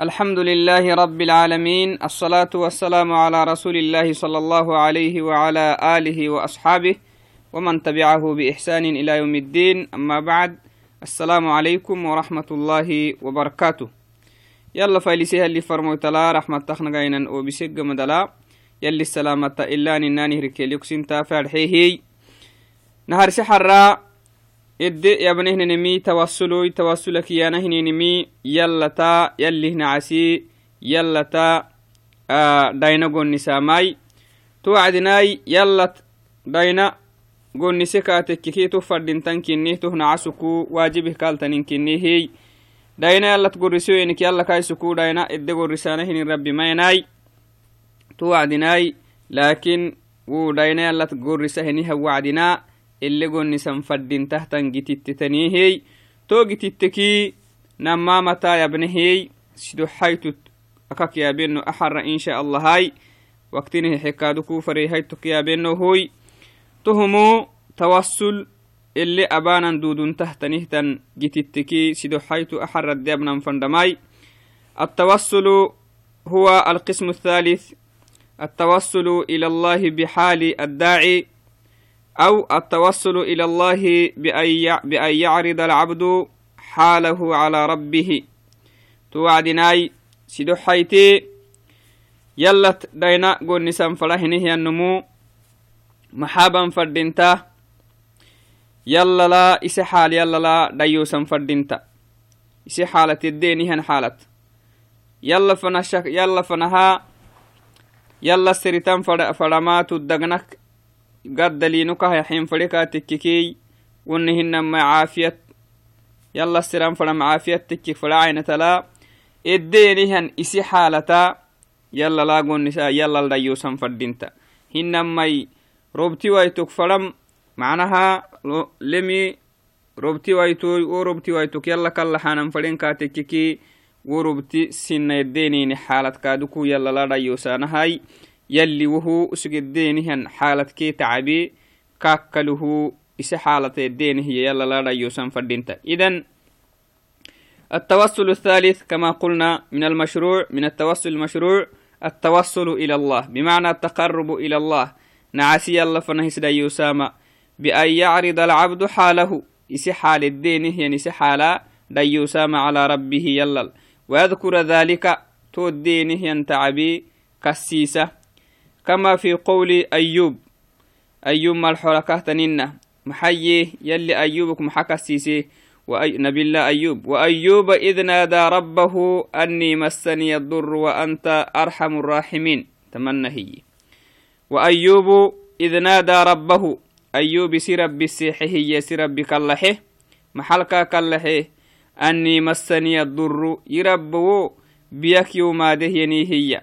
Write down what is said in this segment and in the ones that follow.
الحمد لله رب العالمين الصلاة والسلام على رسول الله صلى الله عليه وعلى آله وأصحابه ومن تبعه بإحسان إلى يوم الدين أما بعد السلام عليكم ورحمة الله وبركاته يلا فايلسيها اللي فرمو تلا رحمة تخنا غينا وبسق مدلا يلي السلامة إلا نناني ركي ليكسين تافع هي نهار سحر edde yabnehnenimi tawassuloy tawassula kiyanahinenimi yallata yallihnacasi yallata dayna gonnisamai tuwacdinai yallat dayna gonnise kaatekkiki tu fadhintan kinnih tuhnacasuku waajibih kaaltanin kinnihiy dayna yallat gorrisoyenik yalla kaisuku dayna gorrisanahinin rabbi mainai tuwacdinai laakin wuu dayna yallat gorrisahiniha gorrisa hiniha wacdina ile gonisan fadin tahtan gitittetaniihey to gititteki namamata yabnehey sido haytu akak yaabeno axara insha allahai waktinehe xekaadu ku farehaytok yaabenohoy tohumo tawassul ile abanan dudun tahtanihtan gititteki sido haytu axaradde abnan fandamai التوسل هو القسم الثالث التوسل إلى الله بحال الداعي أو التوسل إلى الله بأن يعرض العبد حاله على ربه. توعدناي سيدو حيتي يلت دينا قول نسان فلهنه النمو محابا فردنتا يلا لا إسي حال يلا لا ديوسا فردنتا إسي حالة الدين هن حالة يلا فنشك يلا فنها يلا سريتان فرمات الدغنك gaddaliinukahyaxin fadhikaa tekkekeey wonni hinama caafiyat yalla siran fadham caafiyat tekkik fadhacainatalaa eddeenihan isi xaalata yalla laagonnisa yallal dhayyuusan fadhinta hinamay robtiwaytuk fadham macnaha lemi robtiwaytoy wo robtiwaytuk yalla kallaxaanan fadhinkaa tekkekee wo robti sinna eddeeniini xaaladkaaduku yalla la dhayyuusaanahay يلا يلي وهو اسق الدينهن حالة كي تعبي كاكله إس حالة الدين هي يلا لا يوسن فردينتا إذن التوسل الثالث كما قلنا من المشروع من التوسل المشروع التوسل إلى الله. بمعنى التقرب إلى الله. نعسي الله فنهس يسامى بأن يعرض العبد حاله. إس حال الدين هي إس حال دا يسامى على ربه يلل ويذكر ذلك تو الدين ينتعبي كسيسة كما في قول أيوب. أيوب ما الحركة تنينة محيي يلي أيوبك محكى السيسي وأي... نبي الله أيوب. وأيوب إذ نادى ربه أني مسني الضر وأنت أرحم الراحمين. تمنى هي. وأيوب إذ نادى ربه. أيوب سرب بالسيحه هي سرب كاللحه محلك كاللحه أني مسني الضر. يربو بيك يوم هي.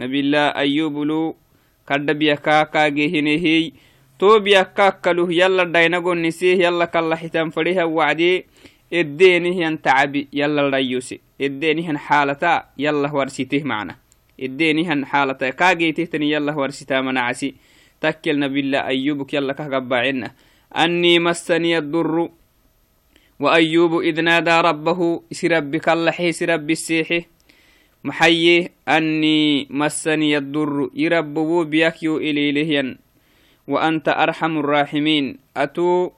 نبي الله أيوب لو kadda biyakaakagehinehiy to biyakkaakkaluh yalla daynagonnisih yalla kallaxitan fadhiha wacdee eddeenihyan tacabi yalla dhayyuse eddeenihyan xaalata yallah warsitih macna eddeenihyan xaalata kaageetihtani yallah warsitaa manacasi takkel nabila ayubuk yalla kahgabbacena أني مسني الضر وأيوب إذ نادى ربه سرب كاللحي سرب السيحي محيي أني مسني الضر يربو بيكيو إليلهين وأنت أرحم الراحمين. أتو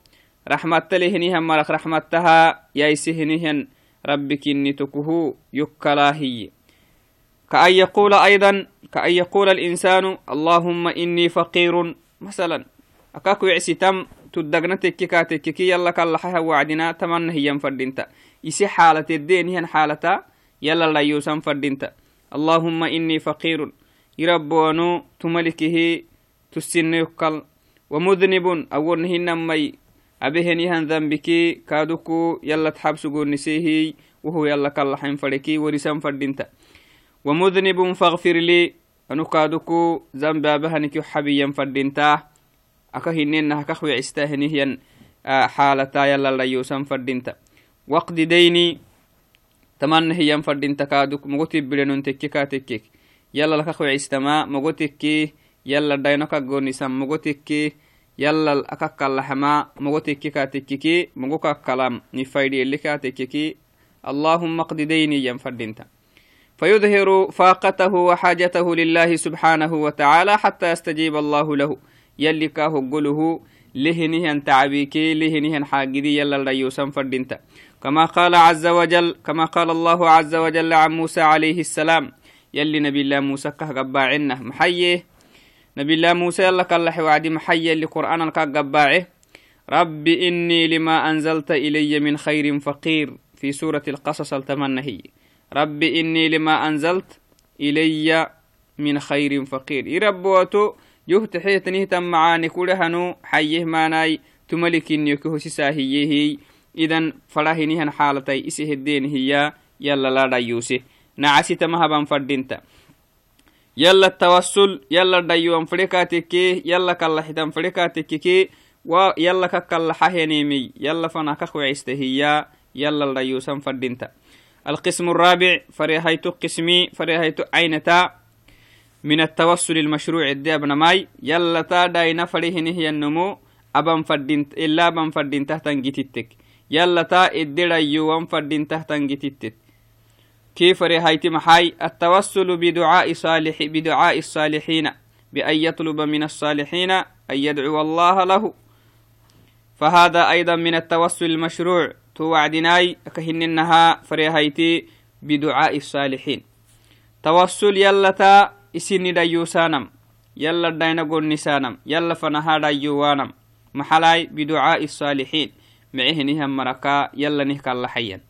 رحمة لهنها ملك رحمتها يايسهنهن ربك نتكه يكلاهي. كأن يقول أيضا كأن يقول الإنسان اللهم إني فقير. مثلا أكاكو يعسي تدقنا تككا تككي يلا كاللحها وعدنا تمنى هي فردينتا يسي حالة الدين هي حالة يلا لا يوسان فردينتا اللهم إني فقير. يربونو تملكه تسن يقل ومذنب أورنهن مي أبهنهن ذنبك. كادوكو يلا تحبس نسيه. وهو يلا كاللحين فلكي ورسان فردينتا ومذنب فاغفر لي. أنو كادوكو ذنب أبهنك حبيا فردينتا أكهنين هكخوي عستاهنهن حالتا يلا لا يوسان فردينتا وقد ديني. Taman hiyan fadin takaduk mogo tibbilenun tekke ka tekkek yalla laka qoicistama mogo tekke yalla dayno kaggonisan mogo tekke yalla akakkalaxama mogo tekke ka tekkeki mogo kakkalam ni faydi eli ka tekkeki allahumma qdi dayniyan fadinta فيظهر فاقته وحاجته لله سبحانه وتعالى حتى يستجيب الله له يلي كاه قله لهنهن تعبيكي لهنهن حاجدي يلا الريوسا فردنت كما قال عز وجل كما قال الله عز وجل عن موسى عليه السلام يلي نبي الله موسى كه قباعنا محيه نبي الله موسى يلا كالله وعدي محيه اللي قرآن قباعه رب إني لما أنزلت إلي من خير فقير في سورة القصص التمنهي. رب إني لما أنزلت إلي من خير فقير. يربوتو يهت حيتنه تم معاني كلهنو حيه ماناي تملك يكه سساهيه إذن فلاهنهن حالتي إسه الدين هي يلا لا ديوسه نعسي تمهبا فردينتا. يلا التوسل يلا ديوان فريكاتك يلا كاللحتان فريكاتك ويلا كاللحهنيمي يلا فنا كخوعيستهيا يلا الريوسا فردينتا. القسم الرابع فريهيت قسمي فريهيت عينتا. من التوسل المشروع الدي ابن ماي يلا تا داينا فريهن هي النمو أبن فردين إلا أبن فردين تحتن جتتك يلا تا إدرا يوم فردين تحتن جتتك كيف رهيت محاي؟ التوسل بدعاء صالح بدعاء الصالحين بأن يطلب من الصالحين أن يدعو الله له. فهذا أيضا من التوسل المشروع. توعدناي كهننها فريهيتي بدعاء الصالحين. توسل يلتا اسني ديوسانم يلا داينا قول نسانم يلا فنها ديوانم محلاي بدعاء الصالحين. معيه نهم مركا يلا نهك الله حيا.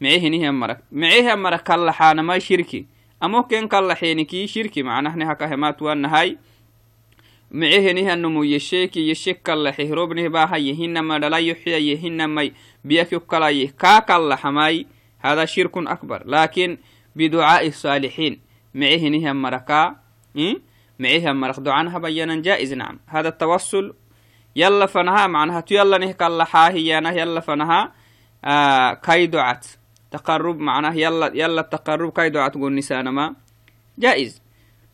معيه نهم مرك معيه مرك الله حانا ما شركي. أمو كن كالله حينكي شركي معناه نهك كهمات وانهاي معيه نهي النمو يشيكي يشيك الله حهروب نه باها يهنما دلا يحيى يهنما بيك يكلا كاك الله حماي هذا شرك أكبر. يلا فنها معناها يلا نهك الله حاهيانا يلا فنها آه كاي دعات تقرب معناه يلا يلا التقرب كاي دعات قول نسانا جائز.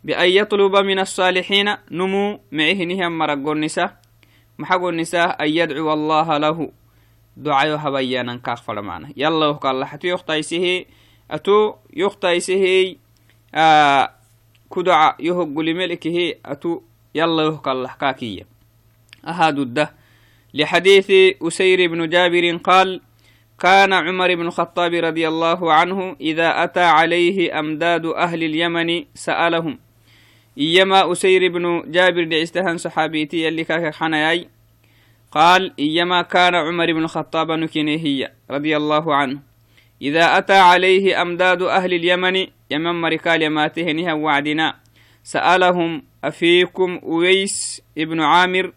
بأن يطلب من الصالحين نمو معه نهم مرق النساء محق النساء أن يدعو الله له. دعاء هبيانا كاغفر معنا يلا وقال حتى يختيسه أتو يختيسه آه كدعاء يهق لملكه أتو يلا وقال الله كاكية أهاد الده. لحديث أسير بن جابر قال كان عمر بن الخطاب رضي الله عنه إذا أتى عليه أمداد أهل اليمن سألهم إيما أسير بن جابر دعستهن صحابيتي اللي كاك حناياي قال إيما كان عمر بن الخطاب نكينه رضي الله عنه. إذا أتى عليه أمداد أهل اليمن يمن مركال يماتهنها وعدنا. سألهم أفيكم أويس ابن عامر؟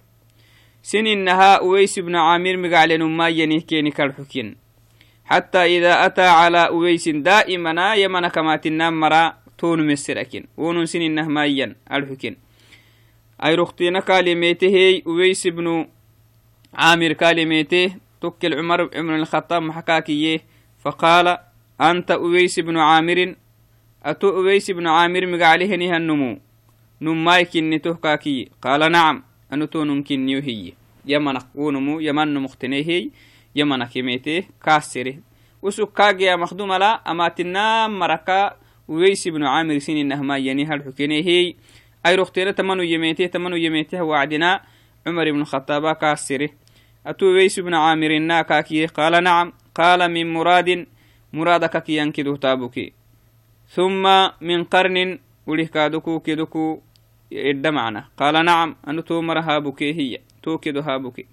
سن إنها أويس بن عامر مقعلن ما ينهكين كالحكين. حتى إذا أتى على أويس دائما يمن كما تنام مرا تون مسركين. ونون سن إنه مايا الحكين. أي رختينا كالميته ويس بن عامر كالميته تكل عمر بن الخطاب محكاكيه فقال أنت أويس بن عامر؟ أتو أويس بن عامر مقاليه نها النمو نمايك نتوه كاكي قال نعم. يميته كاسره وسكاقيا يا مخدوم لا أما تنام مركا ويس بن عامر سين إنهما يني هل هي. أي رختيرة تمنو يميته تمنو يميته وعدنا عمر بن الخطاب كاسره أتو ويس بن عامر كاكي؟ قال نعم. قال من مراد مرادك كي ينكدو تابك ثم من قرن وليه كادوكو كدوكو. إد معنا قال نعم أن تومر هابك هي. توكد هابك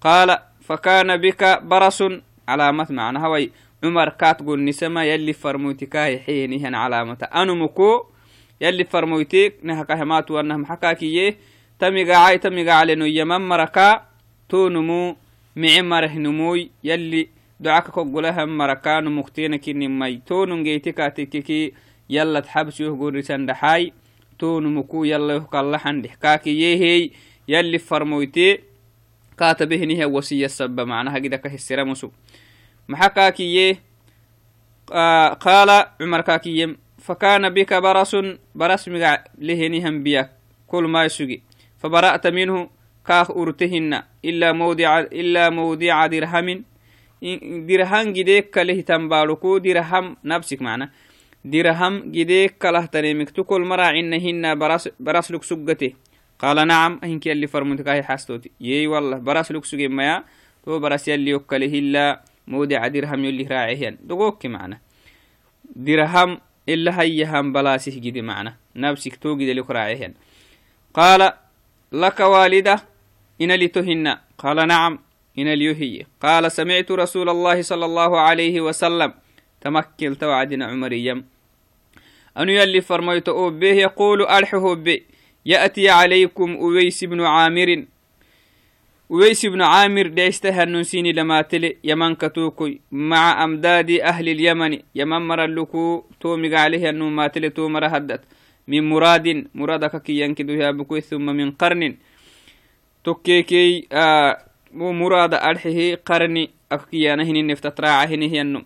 قال فكان بك برس علامة معنا. هوي عمر كات قول نسما يلي فرموتك حيني هن علامة. أنا مكو يلي فرموتك نها كهمات وأنها محكاكي تمي عاي تمي على يمن مركا تو نمو معمره نموي. يلي دعاك كقولها مركا نمختين كني مي تو نجيتك تككي يلا تحبس يهجر رسان دحاي tonumuku yallah kallahandeh kaakiyehey yalli farmoyte katabehiniha wasiya saba macnaha gidaka hisiramusu maxa kaakiye qaala cumar kaakiye fakana bika barasun baras migac lehenihan biyak kulmay fabara'ta minhu kaah urtehina ila mawdica dirhamin dirhan gideeka dirham nabsik macna درهم جديك كله تنمك تكل مرا هنا براس براس لك سجته قال نعم هنك اللي فرمتك هاي حاستوتي. يي والله براس لك سجي ما تو براس يلي يوكله إلا مودع درهم يلي راعيهن دقوك معنا. درهم إلا هيهم بلاسه جدي معنا. نفسك تو جدي لك راعيهن قال لك والدة إن لتهن قال نعم إن اليهي قال سمعت رسول الله صلى الله عليه وسلم. تمكل توعدنا عمريم أنو يلي فرميت به يقول ألحه به يأتي عليكم أويس بن عامر. أويس بن عامر ديسته النسين لما تلي. يمن كتوكي مع أمداد أهل اليمن. يمن مر اللكو تومي عليه أنه ما تلي تومر هدت. من مراد مرادك كي ينكدو يا بكوي ثم من قرن. تكيكي آه مراد أرحه قرني أكيانا هني نفتتراعه هني هنو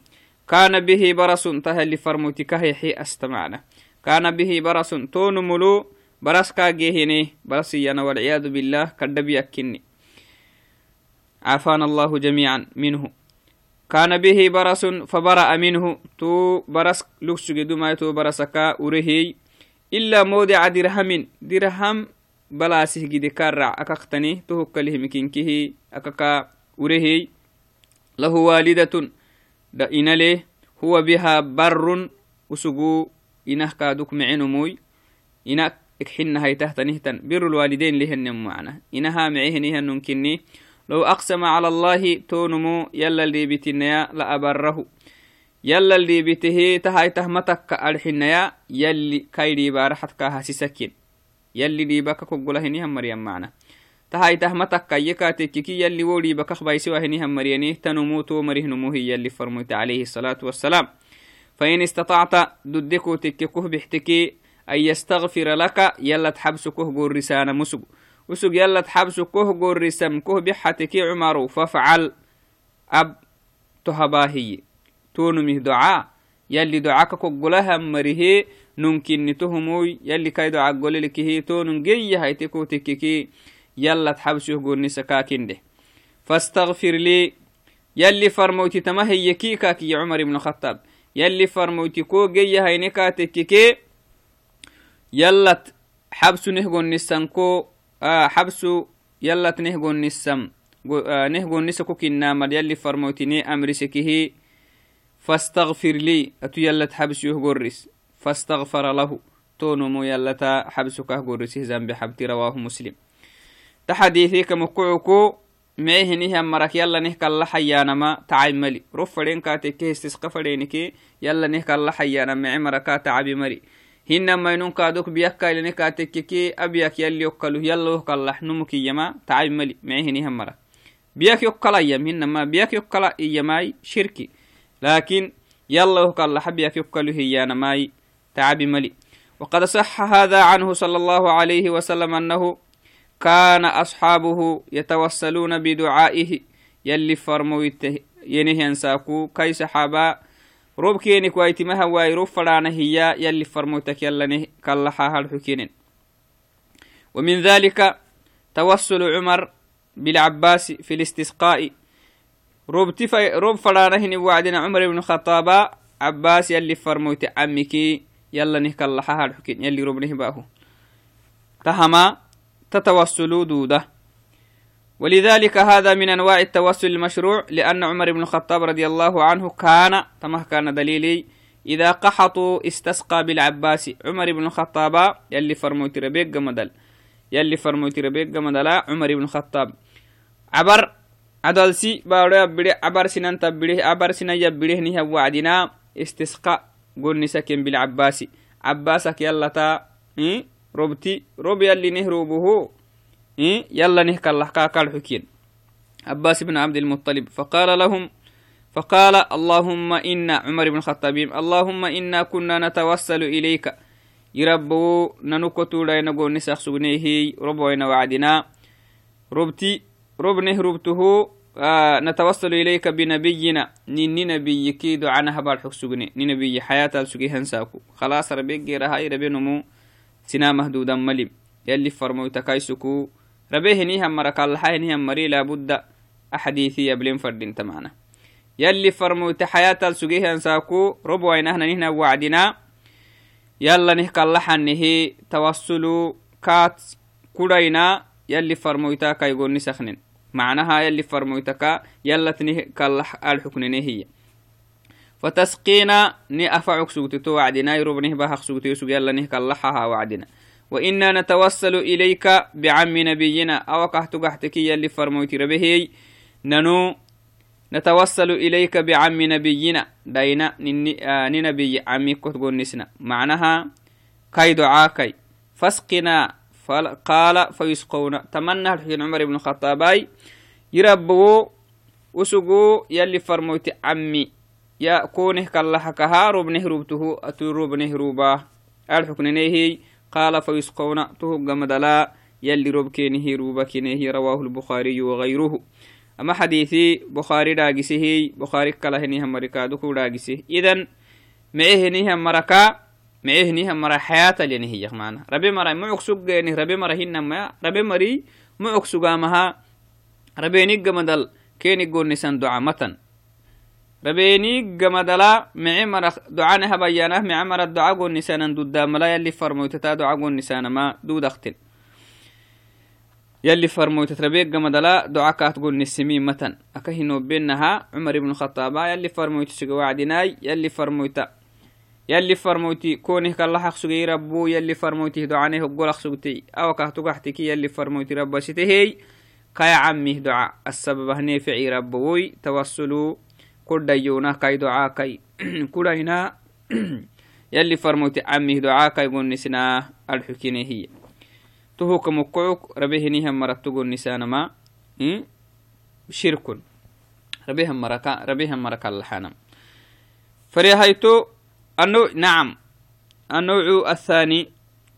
كان به برس تهل فرموتك هي أستمعنا. كان به برس تون ملو برس كاجيهني برس يانا والعياذ بالله كدبي أكني عافانا الله جميعا منه. كان به برس فبرأ منه. تو برس لكس ما تو برسكا أرهي إلا مودع درهم. درهم بلاسه جدي كارع أكختني تهكله مكينكه أككا أرهي له والدة da inale huwa biha barrun usugu inah kaaduk micinumuy ina ikxinahaytahtanihtan biru lwalidein lihenem macna inaha micihinihanun kinni لو أقسم على الله تونمو يلا اللي بتنيا لأبره يلا اللي بته تهاي تهمتك معنا تهاي تهمتك يكاتككي يلي ولي بكخ بايسوا هنيهم مريني تنموتو مريه نموه يلي فرموت عليه الصلاة والسلام. فإن استطعت ددكو تككه بحتكي أن يستغفر لك يلا تحبسكه قول رسانة مسق وسق يلا تحبسكه قول رسم كه بحتكي عمر فافعل أب تهباهي تونمه دعاء يلي دعاك كقولها مريه نمكن تهموي يلي كاي دعاء قول لك هي. يلا تحبسه قولني سكاكين ده. فاستغفر لي. يلي فرموتي تما هي كيكاك يا عمر بن الخطاب. يلي فرموتي كو جي هينكا تككي يلا حبسو نهقون نسانكو آه حبسو يلا تنهقون نسام آه نهقون نسكو كنا يلي فرموتي أمري سكيه فاستغفر لي. أتو يلا تحبسو يهقرس فاستغفر له. تونمو يلا حبسك هقرسه ذنب حبتي رواه مسلم. تحديثي كمكعكو ميهنه مرك يلا نهك الله حيانا تعي ملي. رفرين كاتك استسقى فرينك يلا نهك الله حيانا مع مركا تعبي مري هنا ما ينون كادوك بيك كايلني كاتككي أبيك يلي يوكلو يلا يوكل نمك يما تعي ملي. معهنه مرك. بيك يوكل أيام هنا ما بيك يوكل إياماي شركي. لكن يلا يوكل حبيك يوكلو هيانا ماي تعبي ملي. وقد صح هذا عنه صلى الله عليه وسلم أنه كان أصحابه يتوسلون بدعائه يلي فرمو ينهي ساكو كي صحابا روب كيني كويتي مها واي روب فلانا هي يلي فرمو تكيلني كاللحا الحكينين. ومن ذلك توسل عمر بالعباس في الاستسقاء. روب تفا روب فلانا هني وعدنا عمر بن الخطاب عباس يلي فرمو عمكي يلا نهك الله الحكين يلي روب نهباهو تهما تتوسلوا دودة. ولذلك هذا من أنواع التوسل المشروع لأن عمر بن الخطاب رضي الله عنه كان تمه كان دليلي إذا قحطوا استسقى بالعباس. عمر بن الخطاب يلي فرموت ربيق مدل يلي فرموت ربيق مدل عمر بن الخطاب. عبر عدلسي بارو يبري عبر سنان تبريه عبر سنان يبريه نها وعدنا استسقى قل نسكن بالعباس. عباسك يلا تا إيه؟ Robti rob yalli nehrubuhu يلا نهك الله قال حكين. عباس بن عبد المطلب فقال لهم فقال اللهم إنا عمر بن الخطاب اللهم إنا كنا نتوسل إليك. يربو ننكتو لا نقول نسخ سبنيه ربوين وعدنا. ربتي رب نهربته آه نتوسل إليك بنبينا. نيني نبي كيدو عنها بالحق سجني نبي حياة السجي هنساكو. خلاص ربي جيرها ربي نمو. سنا مهدودا ملم يلي فرمو تكايسكو. ربيه نيهم مركا اللحاه نيهم مري لابد أحاديثي يبلين فردين تمانا. يلي فرمو تحياة السجيه انساكو. ربو عينهنا نهنا وعدنا. يلا نه كاللحنه توسلو كات كدينا يلي فرمويتا يقول نسخنن معناها يلي فرمويتك يلا تنه كاللح الحكن هي فتسقينا ني أفعك سوتي وعدنا يربنه بها سوتي سوق يلا نه كاللحها وعدنا. وإنا نتوسل إليك بعم نبينا أو كهت قحتك يلي فرمويت ربهي. ننو؟ نتوسل إليك بعم نبينا. داينا ننبي عمي كتقول نسنا معناها كي دعاكي فاسقنا. قال فيسقون تمنى الحين عمر بن الخطاب يربو وسقو يلي فرموت عمي. يا كونه كالله كهار بنهروبته أتورو بنهروبا الحكن نهي قال فيسقون تهو قمدلا يلي ربكينه روبكينه رواه البخاري وغيره. أما حديثي بخاري داقسه بخاري كالهنها مركادك داقسه إذن معه مركا معه نيها مرا حياة لنه هي معنا ربي مرا معك سجني ربي مرا هنا ما ربي مري معك سجامها ربي نيجا مدل كين يقول نسان دعاء متن ربي نيجا مدلا معي مرا دعاء نها بيانه معي مرا الدعاء قول نسان دود ملا يلي فرمو تتا دعاء قول ما دود اختن يلي فرمو تتربيك مدلا دعاء كاتقول نسمي متن. أكهنو بينها عمر بن الخطاب يلي فرمو تسجوا وعدناي يلي فرمو يلي فرموتي كونه كالله حق سجي ربو يلي فرموتي دعاني هقول حق أو كهتقحتك يلي فرموتي رب ستهي كاي عمي دعاء. السبب هني فعي ربوي توصلوا كل ديونا كاي دعاء كاي كلنا يلي فرموتي عمي دعاء كاي قول نسنا الحكينة هي تهو ربيه هم مرت تقول نسانا ما شرك ربيهم مركا ربيهم مركا اللحانم فريهايتو النوع نعم النوع الثاني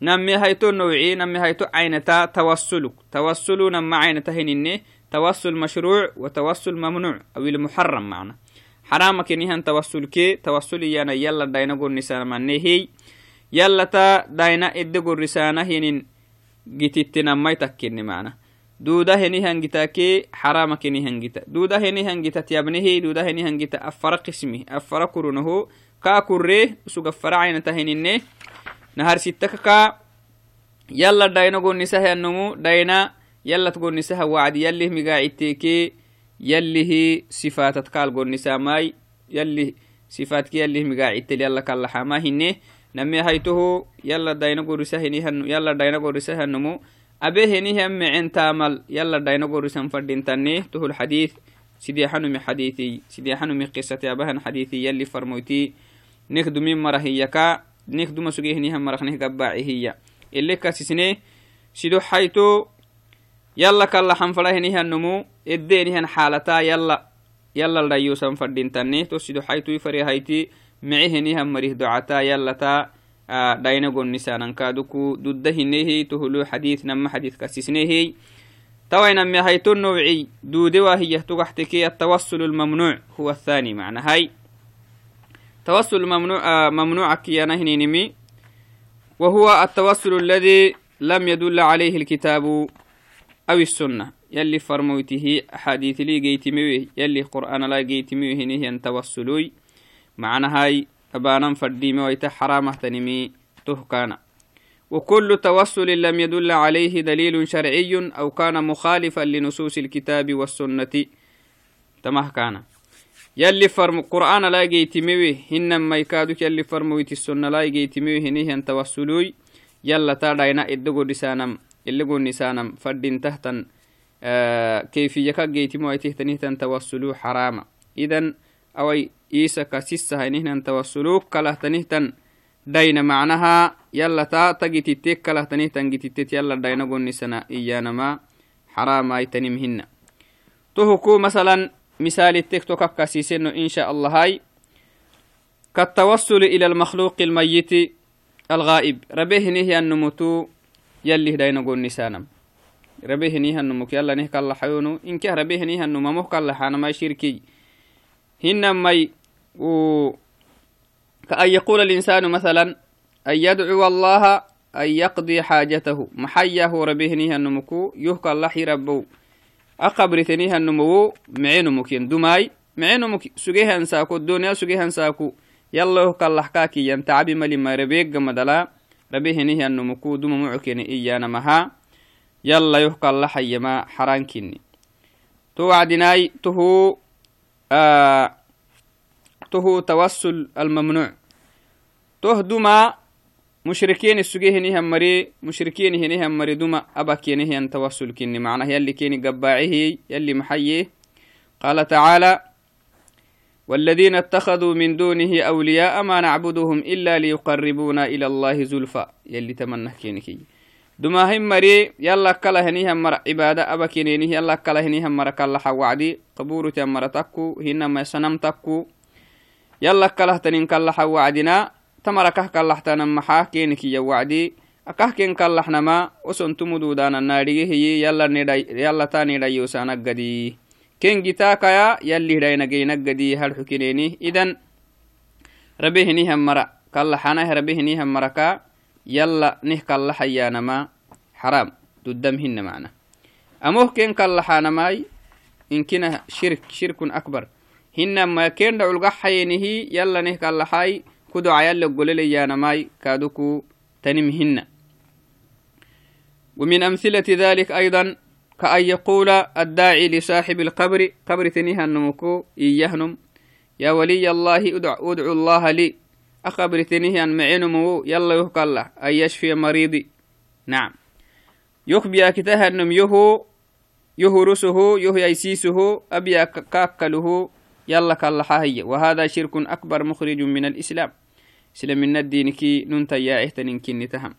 نمي هيتو نوعي نمي هيتو عينتا توسلك توسل نما عينتا هنيني توسل مشروع وتوسل ممنوع أو المحرم معنا حرام كنيهن توسل كي توسل يانا يلا داينا قول نسان منهي يلا تا داينا إد قول رسانة هنين جتتنا ما يتكني معنا دودا هني هنجتاكي حرام كني هنجتا دودا هني هنجتا تيابنه دودا هني هنجتا أفرق اسمه أفرق كرونه ka kurre suga faracayna tahininne nahar sittaka ka yalla dayna gonnisahanumu dayna yallat gonnisaha wacdi yallih migaaciteke yallihi sifatat kaal gonnisamai yallih sifaatki yallih migaacitel yalla kallaxama hinne name haytoho yalla dayna gorisahinihan yalla dayna gorisahanumu abe henihan mecen taamal yalla dayna gorisan fadhintanne tohul xadiith sidee xanumi xadiithi sidee xanumi qisati abahan xadiithi yalli farmoyti nek dumin mara hiyaka nek duma sugehnihan marakneh gabbaaci hiya ele kasisne sido xayto yalla kalla hanfadahenihannomu eddenihan xaalata yalla yalla dhayusan fadhintanne to sido xaytui farihayti mecehenihan marih docata yallata dhayna gonnisanankaduku dudda hinehi tohulu xadiith nama xadiith kasisnehi توينم هيتو النوعي دودي وهي تقحتكي التوسل الممنوع هو الثاني معنى هاي توسل ممنوع آه ممنوع كيانا هنينمي وهو التوسل الذي لم يدل عليه الكتاب أو السنة. يلي فرموته حديث لي جيتمي يلي قرآن لا جيتمي هنيه أن توسلوي. معنى هاي أبانا فرديمي ويتا حرامة تنمي تهكانا. وكل توسل لم يدل عليه دليل شرعي أو كان مخالفا لنصوص الكتاب والسنة تمه كان يلي فرم قرآن لا جيتمي هنما يكادك يلي فرمويت السنة لا جيتمي هنيه أن توسلوي. يلا تاداينا إدقو لسانم إلقو نسانم فردين تهتن آه كيفية جيتمو أي تهتنيه توسلو حراما. إذن أوي إيسا كسيسا هنيه توسلو كله تنهتن داينا معناها يلا تا تجتتك كله تنه تنجتتت يلا داينا قلني سنة إيانما حرام أي تنمهن تهكو مثلا مثال التيك توك كاسيسنو إن شاء الله هاي. كالتوصل إلى المخلوق الميت الغائب. ربيه نهي النموتو يلي داينا قلني سانم ربيه نهي النموك يلا نهك الله حيونو. إنك ربيه نهي النمو الله حانا ما شركي هنما و كأن يقول الإنسان مثلا أن يدعو الله أن يقضي حاجته. محيه ربهنيها النمكو يهكى الله ربو. أقبر ثنيها النمو معين مكين دماي معين مك سجيها انساكو الدنيا سجيها انساكو yalloh kallaxkaakiyan tacabi malima rabeegga madala rabehenihyanumuku duma mucokene iyanamaha yalla yoh kallaxayama xarankini to wacdinaai tuhu tuhu tawassul almamnuc toh duma mushrikiin isugehinihan mari mushrikiin hinihan mari duma abakenihiyan tawassul kini macnah yalli keni gabbaacihi yalli maxaye qaala tacaala والذين اتخذوا من دونه أولياء ما نعبدهم إلا ليقربونا إلى الله زلفى. يلي تمنى كينكي دما هم مري يلا كلا هنيها مر عبادة أبا كينيني يلا كلا هنيها مر كلا حوعدي قبور تمر تكو هنا سنم تكو. يلا كلا تنين كلا حوعدنا تمر كه كلا حتنا محا كينكي يوعدي أكه كين كلا حنما وسنتم دودانا ناريه هي يلا ندا يلا تاني دا يوسانا قدي. Ken gitakaya yalli hidhaynageynaggadi harxukineeni idan rabehinihan mara kallaxanah rabehinihan maraka yalla nih kallaxayanama xaram duddam hina macna amoh ken kallaxanamai inkina shirk shirkun akbar hinama ken dhaculgaxayenihi yalla nih kallaxai kudoca yalla goleleyanamai kaduku tanim hina ومن أمثلة ذلك أيضا كأن يقول الداعي لصاحب القبر قبر تنيها النمكو إيهنم يا ولي الله أدع, ادعو الله لي. أخبر تنيها معينمو يلا يهك الله أن يشفي مريضي. نعم. يخبي كتاها النم يهو يهو رسه يهو يسيسه أبيا كاكله يلا كالله وهذا شرك أكبر مخرج من الإسلام. سلم من الدين كي ننتي يا إهتن كني تهم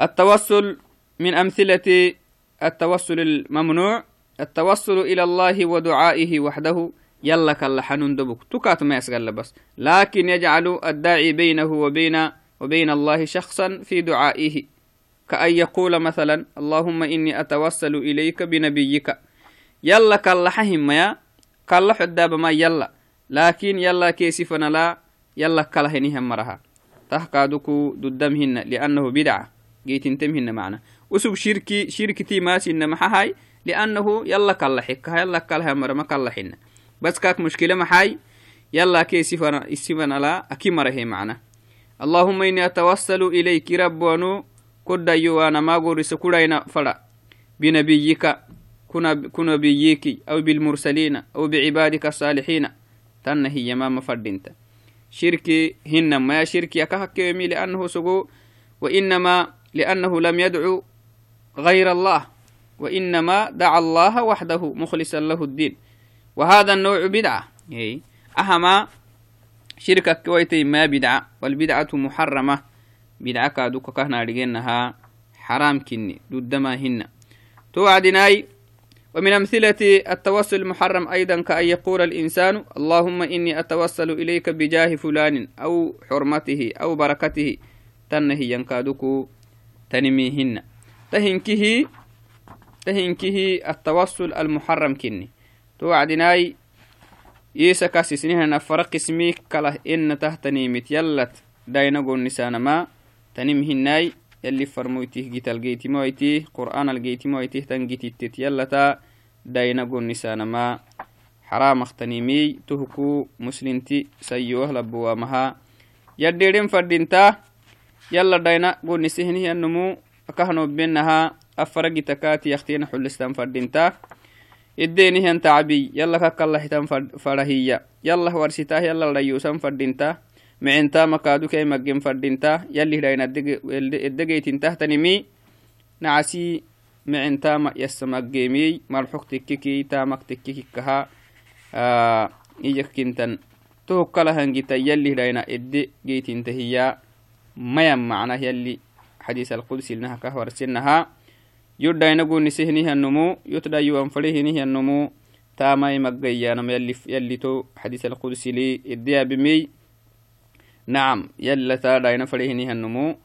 التوسل من أمثلة التوسل الممنوع التوسل إلى الله ودعائه وحده. يلا كلا حنون دبك. تكات ما يسقل بس. لكن يجعل الداعي بينه وبين وبين الله شخصا في دعائه. كأن يقول مثلا اللهم إني أتوسل إليك بنبيك. يلا كلا حهم يا. كلا حداب ما يلا. لكن يلا كيسفنا لا. يلا كلا هنيهم مرها. تحقادك ددمهن لأنه بدعة. جيت انتمهن معنا. وسب شركي شركتي ما سن محاي لأنه يلا كلا حكها يلا كلها مرة ما كلا حنا بس كاك مشكلة محاي يلا كي سفنا السفنا لا أكي مرة معنا. اللهم إني أتوسل إليك رب ونو كد يوانا ما قرس كدينا فلا. بنبيك كنا كنا بيك أو بالمرسلين أو بعبادك الصالحين. تنهي ما مفردنت شركي هن ما شركي أكهك لأنه سقو وإنما لأنه لم يدعو غير الله وإنما دعا الله وحده مخلصا له الدين. وهذا النوع بدعة. أي أهما شركة كويتي ما بدعة والبدعة محرمة. بدعة كادوك كهنا رجينها حرام كني ضد ما هن. توعدناي ومن أمثلة التوسل المحرم أيضا كأن يقول الإنسان اللهم إني أتوسل إليك بجاه فلان أو حرمته أو بركته. تنهي ينكادوك تنميهن. تهنكه تهنكه التوسل المحرم كني. توعدناي يسا كاسسنها نفرق اسميك كله إن تهتني متيلت داينقو النسان ما تنمهناي يلي فرمويته جيت الجيت مويته قرآن الجيت مويته تنجيت تتيلتا داينقو النسان ما حرام اختنيمي تهكو مسلمتي سيوه لبوا مها يديرين فردينتا يلا داينا قول نسهنه النمو أكهنو بينها أفرق تكاتي يختين حلستان فردينتا. إديني هن تعبي يلا كك الله حتان فرهية. يلا ورسيتاه يلا ريوسان فردينتا. معنتا مكادو كي مجم فردينتا. يلي هداين الدقيت تحت نمي نعسي معنتا ما يسمى جيمي مرحوك تككي تامك حديث القدس إنها كهور سنها. يدى نقول نسهنها النمو يتدى يوان فريهنها النمو تاماي مقيانا يلي يلي تو حديث القدس لي إديا بمي. نعم يلا تادا ينفريهنها النمو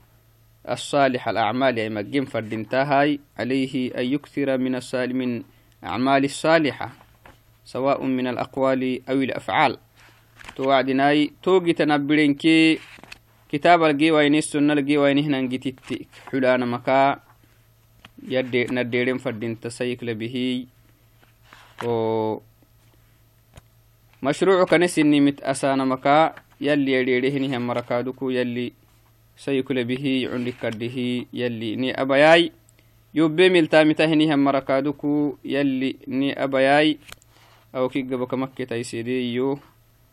الصالح الأعمال يعني مقيم فردنتاهاي عليه أن يكثر من الصالح من أعمال الصالحة سواء من الأقوال أو الأفعال. توعدناي توقي تنبرينكي كتاب الجيوين السنة الجيوين هنا نجتت حلانا مكا. يدي نديرين فردين تسيك لبه و مشروع كنسني مت أسانا مكا. يلي يديرهني هم مركادكو يلي سيكل به. عندك كده يلي ني أبياي. يوبي ملتا متهني هم مركادكو يلي ني أبياي. أو كي قبك مكة تيسيري